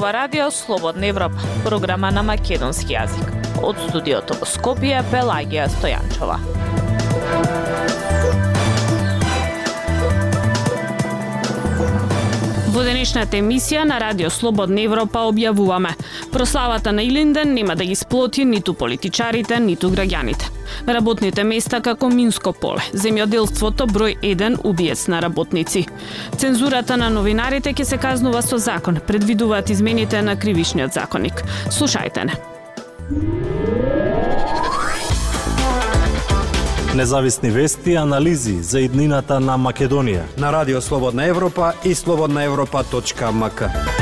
ова Радио Слободна Европа, програма на македонски јазик. Од студиото во Скопје Пелагија Стојанчова. Во денешната емисија на Радио Слободна Европа објавуваме прославата на Илинден нема да ги сплоти ниту политичарите, ниту граѓаните. Работните места како Минско поле, земјоделството број 1 убиец на работници. Цензурата на новинарите ќе се казнува со закон, предвидуваат измените на кривишниот законник. Слушајте не. Независни вести анализи за иднината на Македонија на Радио Слободна Европа и слободнаевропа.мк.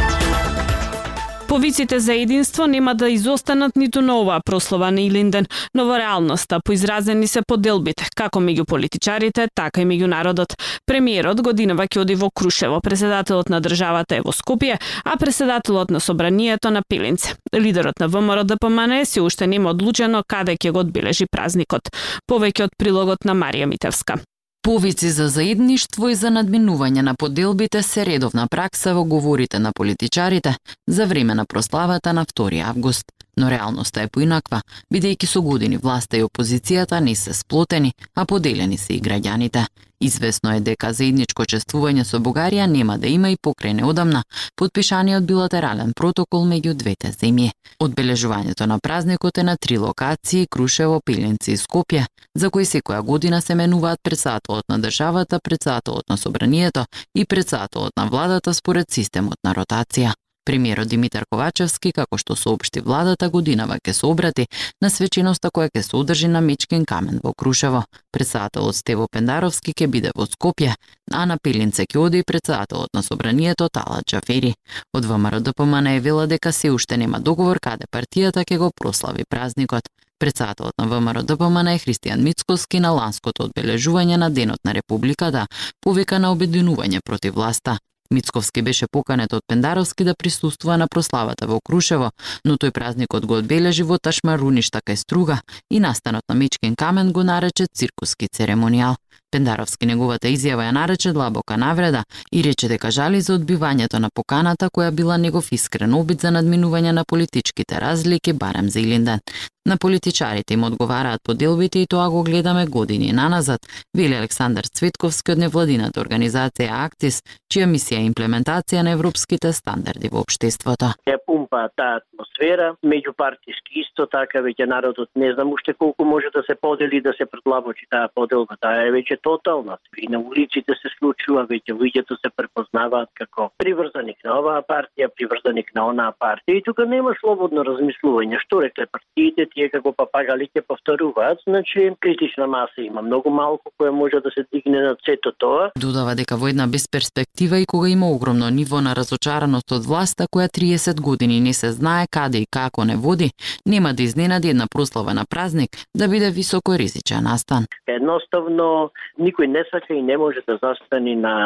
Повиците за единство нема да изостанат ниту на оваа прослава на Илинден, но во реалноста поизразени се поделбите, како меѓу политичарите, така и меѓу народот. Премиерот годинава ќе оди во Крушево, председателот на државата е во Скопје, а председателот на собранието на Пилинце. Лидерот на ВМРО ДПМН се уште нема одлучено каде ќе го одбележи празникот. Повеќе од прилогот на Марија Митевска. Повици за заедништво и за надминување на поделбите се редовна пракса во говорите на политичарите за време на прославата на 2 август. Но реалноста е поинаква, бидејќи со години власта и опозицијата не се сплотени, а поделени се и граѓаните. Извесно е дека заедничко чествување со Бугарија нема да има и покрај неодамна подпишаниот билатерален протокол меѓу двете земји. Одбележувањето на празникот е на три локации Крушево, Пилинци и Скопје, за кои секоја година се менуваат председателот на државата, председателот на собранието и председателот на владата според системот на ротација. Премиерот Димитар Ковачевски, како што соопшти владата, годинава ќе се обрати на свеченоста која ќе се одржи на Мечкин камен во Крушево. Председателот Стево Пендаровски ќе биде во Скопје, а на Пилинце ќе оди и председателот на собранието Тала Джафери. Од ВМРО ДПМН е вела дека се уште нема договор каде партијата ќе го прослави празникот. Председателот на ВМРО ДПМН е Христијан Мицковски на ланското одбележување на Денот на Републиката повика на обединување против власта. Мицковски беше поканет од Пендаровски да присуствува на прославата во Крушево, но тој празникот го одбележи во Ташмаруништа така кај Струга и настанот на Мичкин камен го нарече циркуски церемонијал. Пендаровски неговата изјава ја нарече длабока навреда и рече дека жали за одбивањето на поканата која била негов искрен обид за надминување на политичките разлики барем за Илинден. На политичарите им одговараат поделбите и тоа го гледаме години наназад, вели Александар Цветковски од невладината организација Актис, чија мисија е имплементација на европските стандарди во општеството. Ја пумпа таа атмосфера, меѓупартиски исто така веќе народот не знам уште колку може да се подели да се предлабочи таа поделба, таа е веќе тотална. И на улиците се случува, веќе луѓето се препознаваат како приврзаник на оваа партија, приврзаник на онаа партија и тука нема слободно размислување. Што рекле партиите, тие како папагали ќе повторуваат, значи критична маса има многу малку која може да се дигне на сето тоа. Додава дека во една безперспектива и кога има огромно ниво на разочараност од власта која 30 години не се знае каде и како не води, нема да изненади една прослава на празник да биде високо ризичен настан. Едноставно никој не сака и не може да застани на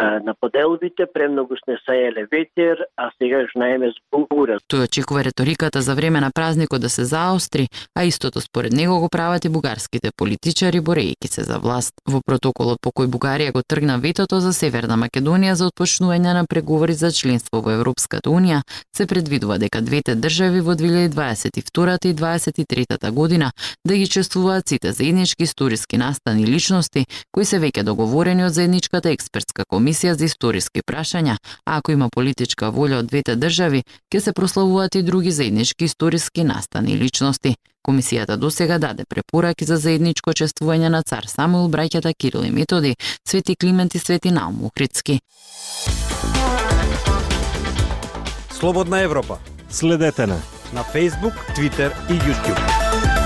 на поделбите, премногу сне саеле ветер, а сега знаеме збура. Тој очекува реториката за време на празникот да се заостри, а истото според него го прават и бугарските политичари борејќи се за власт. Во протоколот по кој Бугарија го тргна ветото за Северна Македонија за отпочнување на преговори за членство во Европската унија, се предвидува дека двете држави во 2022 и 2023 година да ги чествуваат сите заеднички историски настани личности кои се веќе договорени од заедничката експертска комисија за историски прашања, а ако има политичка волја од двете држави, ќе се прославуваат и други заеднички историски настани личности. Комисијата досега даде препораки за заедничко чествување на цар Самуил, браќата Кирил и Методи, Свети Климент и Свети Наум Охридски. Слободна Европа. Следете на на Facebook, Twitter и YouTube.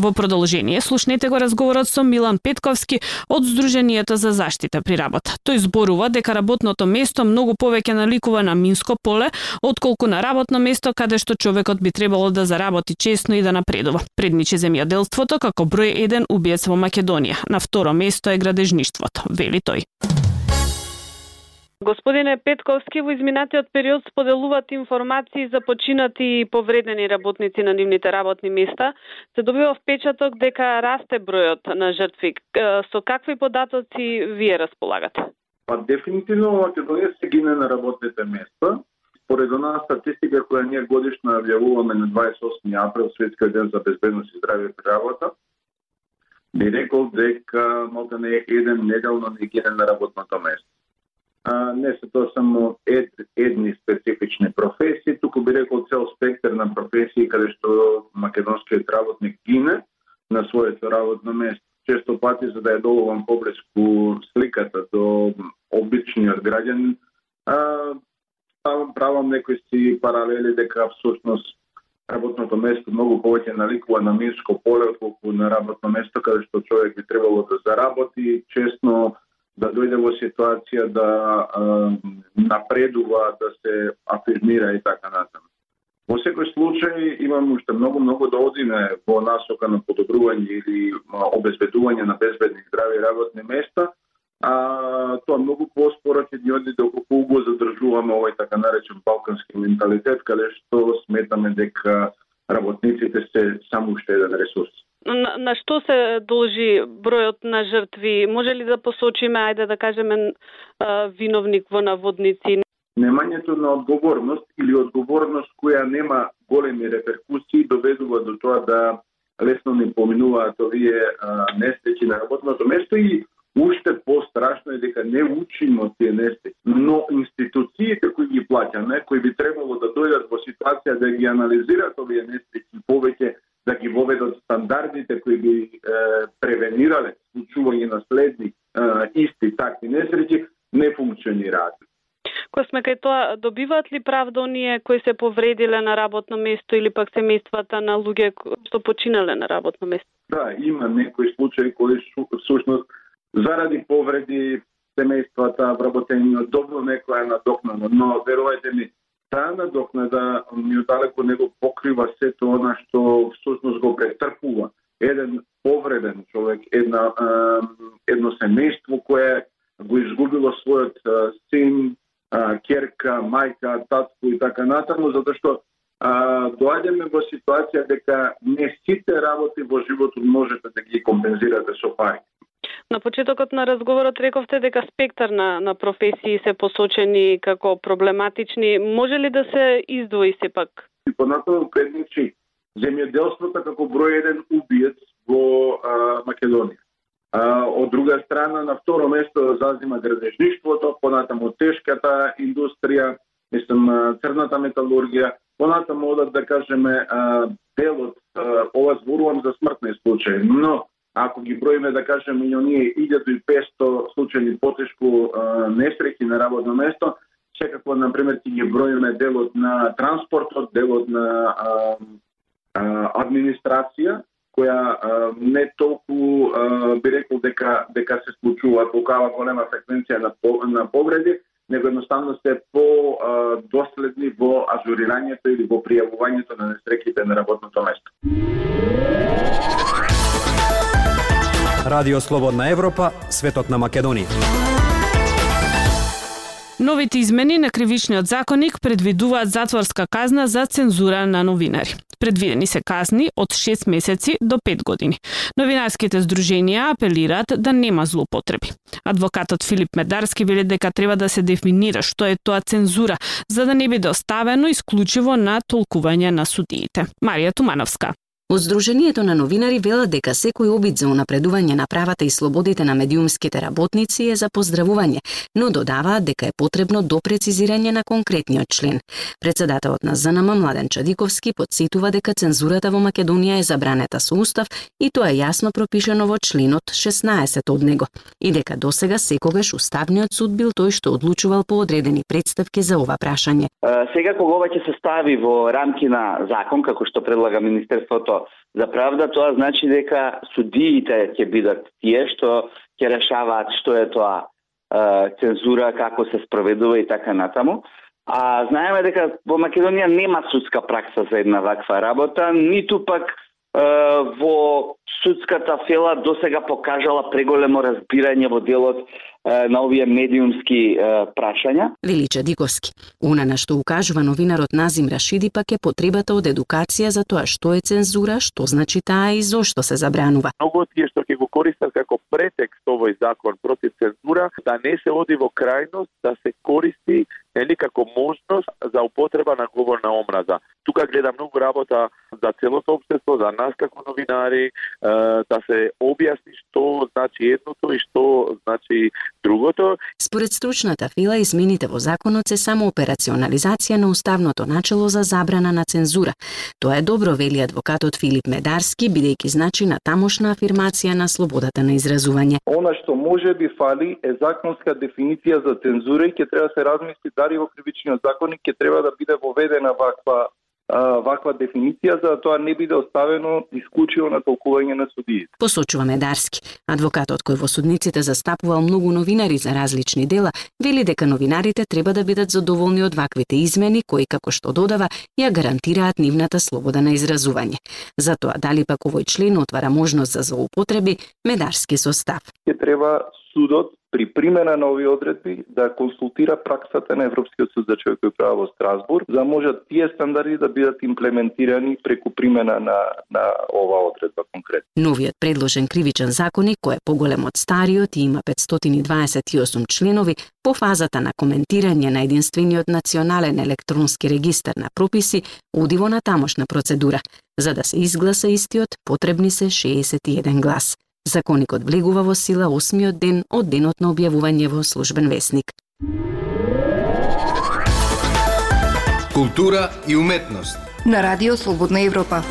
Во продолжение, слушнете го разговорот со Милан Петковски од Сдруженијето за заштита при работа. Тој зборува дека работното место многу повеќе наликува на минско поле, отколку на работно место каде што човекот би требало да заработи честно и да напредува. Предничи земјоделството како број еден убиец во Македонија. На второ место е градежништвото, вели тој. Господине Петковски, во изминатиот период споделуваат информации за починати и повредени работници на нивните работни места. Се добива впечаток дека расте бројот на жртви. Со какви податоци вие располагате? Па дефинитивно во Македонија се гине на работните места. Според она статистика која ние годишно објавуваме на 28 април, Светскиот ден за безбедност и здравје при работа, би рекол дека малка не е еден неделно не гине на работното место. А, не се тоа само ед, едни специфични професии, туку би рекол цел спектар на професии каде што македонскиот работник гине на своето работно место. Често пати за да ја доловам поблеску сликата до обичниот граѓанин, правам, правам некои си паралели дека всушност работното место многу повеќе наликува на минско поле отколку на работно место каде што човек би требало да заработи, честно да дојде во ситуација да а, напредува, да се афирмира и така натаму. Во секој случај имам уште многу многу да одиме во насока на подобрување или обезбедување на безбедни здрави работни места, а тоа многу поспора ќе ни оди да доколку го задржуваме овој така наречен балкански менталитет, каде што сметаме дека работниците се само уште еден ресурс. На, на што се должи бројот на жртви? Може ли да посочиме, ајде да кажеме, виновник во наводници? немањето на одговорност или одговорност која нема големи реперкусии доведува до тоа да лесно не поминуваат овие нестечи на работното место и уште пострашно е дека не учиме тие нестечи. Но институциите кои ги плаќаме, кои би требало да дојдат во ситуација да ги анализираат овие нестечи повеќе да ги воведат стандардите кои би е, превенирале случување на следни е, исти такви несреќи, не функционираат. Кој сме кај тоа, добиваат ли правда оние кои се повредиле на работно место или пак семејствата на луѓе што починале на работно место? Да, има некои случаи кои всушност заради повреди семејствата, вработениот добро некоја надокнано, но верувајте ми, таа надокнада ми далеко него покрива сето она што всушност го претрпува. Еден повреден човек, една, едно семејство кое го изгубило својот син, керка, мајка, татко и така натаму, затоа што а, доаѓаме во ситуација дека не сите работи во животот можете да ги компензирате со пари. На почетокот на разговорот рековте дека спектар на, на професии се посочени како проблематични. Може ли да се издвои сепак? И понатаму предничи земјоделството како број еден убиец во а, Македонија. А, од друга страна, на второ место зазима градежништвото, понатаму тешката индустрија, мислам, црната металургија, понатаму одат, да кажеме, делот, ова зборувам за смртни случаи, но ако ги броиме, да кажеме, и оние 1500 случаи потешко несреќи на работно место, секако, например, ќе ги броиме делот на транспортот, делот на а, а, администрација, која а, не толку а, би рекол дека дека се случува толкава голема фреквенција на на повреди, него едноставно се по а, доследни во ажурирањето или во пријавувањето на несреќите на работното место. Радио Слободна Европа, светот на Македонија. Новите измени на кривичниот законник предвидуваат затворска казна за цензура на новинари. Предвидени се казни од 6 месеци до 5 години. Новинарските здруженија апелираат да нема злоупотреби. Адвокатот Филип Медарски вели дека треба да се дефинира што е тоа цензура, за да не биде оставено исклучиво на толкување на судиите. Марија Тумановска. Од Сдруженијето на новинари велат дека секој обид за унапредување на правата и слободите на медиумските работници е за поздравување, но додаваат дека е потребно допрецизирање на конкретниот член. Председателот на ЗНМ Младен Чадиковски подсетува дека цензурата во Македонија е забранета со устав и тоа е јасно пропишано во членот 16 од него, и дека досега секогаш уставниот суд бил тој што одлучувал по одредени представки за ова прашање. Сега кога ова ќе се стави во рамки на закон како што предлага министерството за правда, тоа значи дека судиите ќе бидат тие што ќе решаваат што е тоа е, цензура, како се спроведува и така натаму. А знаеме дека во Македонија нема судска пракса за една ваква работа, ниту пак е, во судската фела досега покажала преголемо разбирање во делот на овие медиумски прашања. Велича Диковски. Она на што укажува новинарот Назим Рашиди пак е потребата од едукација за тоа што е цензура, што значи таа и зошто се забранува. Многу тие што ќе го користат како претекст овој закон против цензура, да не се оди во крајност, да се користи нели како можност за употреба на говор на омраза. Тука гледа многу работа за целото општество, за нас како новинари, да се објасни што значи едното и што значи другото. Според стручната фила, измените во законот се само операционализација на уставното начело за забрана на цензура. Тоа е добро, вели адвокатот Филип Медарски, бидејќи значи на тамошна афирмација на слободата на изразување. Она што може би фали е законска дефиниција за цензура и ќе треба да се размисли дали во кривичниот законник ќе треба да биде воведена ваква ваква дефиниција за да тоа не биде оставено исклучиво на толкување на судиите. Посочува Медарски. Адвокатот кој во судниците застапувал многу новинари за различни дела, вели дека новинарите треба да бидат задоволни од ваквите измени кои како што додава ја гарантираат нивната слобода на изразување. Затоа дали пак овој член отвара можност за злоупотреби, Медарски состав. Ќе треба судот при примена на овие одредби да консултира праксата на Европскиот суд за човекови права во Страсбург, за да можат тие стандарди да бидат имплементирани преку примена на, на ова одредба конкретно. Новиот предложен кривичен Законик кој е поголем од стариот и има 528 членови, по фазата на коментирање на единствениот национален електронски регистар на прописи, оди во натамошна процедура. За да се изгласа истиот, потребни се 61 глас. Законикот влегува во сила осмиот ден од денот на објавување во службен весник. Култура и уметност на Радио Слободна Европа.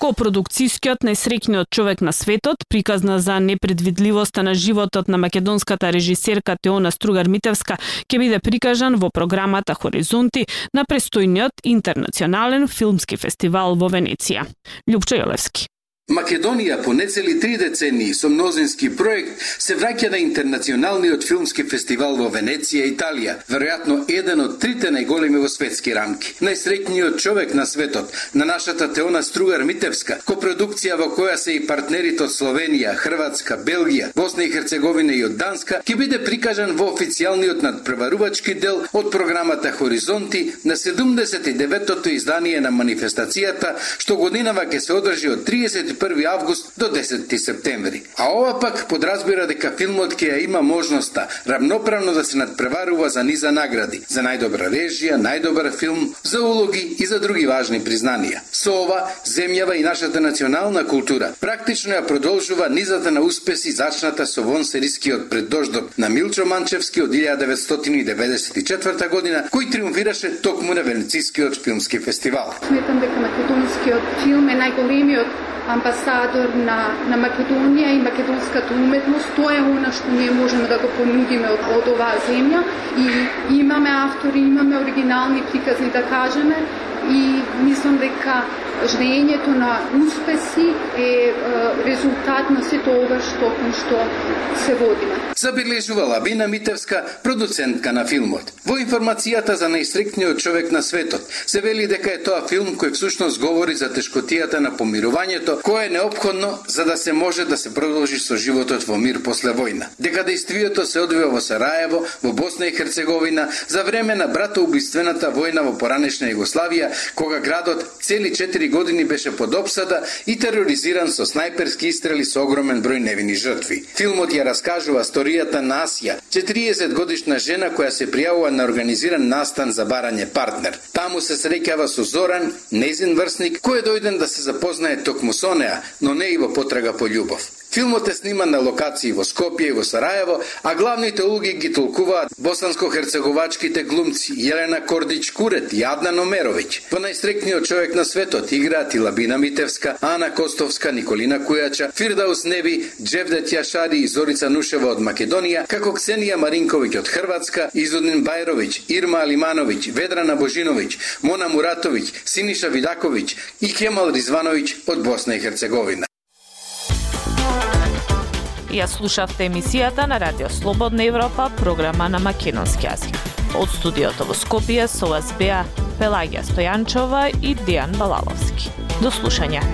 Копродукцијскиот најсреќниот човек на светот, приказна за непредвидливоста на животот на македонската режисерка Теона Стругар Митевска, ќе биде прикажан во програмата Хоризонти на престојниот интернационален филмски фестивал во Венеција. Лјупчо Јолевски. Македонија по нецели три децении со мнозински проект се враќа на интернационалниот филмски фестивал во Венеција, Италија, веројатно еден од трите најголеми во светски рамки. Најсреќниот човек на светот, на нашата Теона Стругар Митевска, копродукција во која се и партнерите од Словенија, Хрватска, Белгија, Босна и Херцеговина и од Данска, ќе биде прикажан во официјалниот надпреварувачки дел од програмата Хоризонти на 79-тото издание на манифестацијата, што годинава ќе се одржи од 30 1 август до 10 септември. А ова пак подразбира дека филмот ќе ја има можноста равноправно да се надпреварува за низа награди, за најдобра режија, најдобар филм, за улоги и за други важни признанија. Со ова, земјава и нашата национална култура практично ја продолжува низата на успеси зачната со вон серискиот преддождоб на Милчо Манчевски од 1994 година, кој триумфираше токму на Венецискиот филмски фестивал. Сметам дека македонскиот филм е најголемиот амбасадор на, на Македонија и македонската уметност. Тоа е она што ние можеме да го понудиме од, од оваа земја и имаме автори, имаме оригинални приказни да кажеме и мислам дека жнењето на успеси е резултат на сето ова што кон што се водиме. Забележувала Лабина Митевска, продуцентка на филмот. Во информацијата за најстрикниот човек на светот се вели дека е тоа филм кој всушност говори за тешкотијата на помирувањето, кое е необходно за да се може да се продолжи со животот во мир после војна. Дека действието се одвива во Сараево, во Босна и Херцеговина, за време на братоубиствената војна во поранешна Југославија, кога градот цели 4 години беше под обсада и тероризиран со снајперски истрели со огромен број невини жртви. Филмот ја раскажува историјата на Асија, 40 годишна жена која се пријавува на организиран настан за барање партнер. Таму се среќава со Зоран, незин врсник, кој е дојден да се запознае токму со неа, но не и во потрага по љубов. Филмот е сниман на локации во Скопје и во Сараево, а главните улоги ги толкуваат босанско-херцеговачките глумци Јелена Кордич Курет и Адна Номеровиќ. Во најстрекниот човек на светот играат и Лабина Митевска, Ана Костовска, Николина Кујача, Фирдаус Неби, Джевдет Јашари и Зорица Нушева од Македонија, како Ксенија Маринковиќ од Хрватска, Изудин Бајровиќ, Ирма Алимановиќ, Ведрана Божиновиќ, Мона Муратовиќ, Синиша Видаковиќ и Кемал Ризвановиќ од Босна и Херцеговина. Ја слушавте емисијата на Радио Слободна Европа, програма на македонски јазик. Од студиото во Скопје со вас беа Пелагија Стојанчова и Дијан Балаловски. До слушање.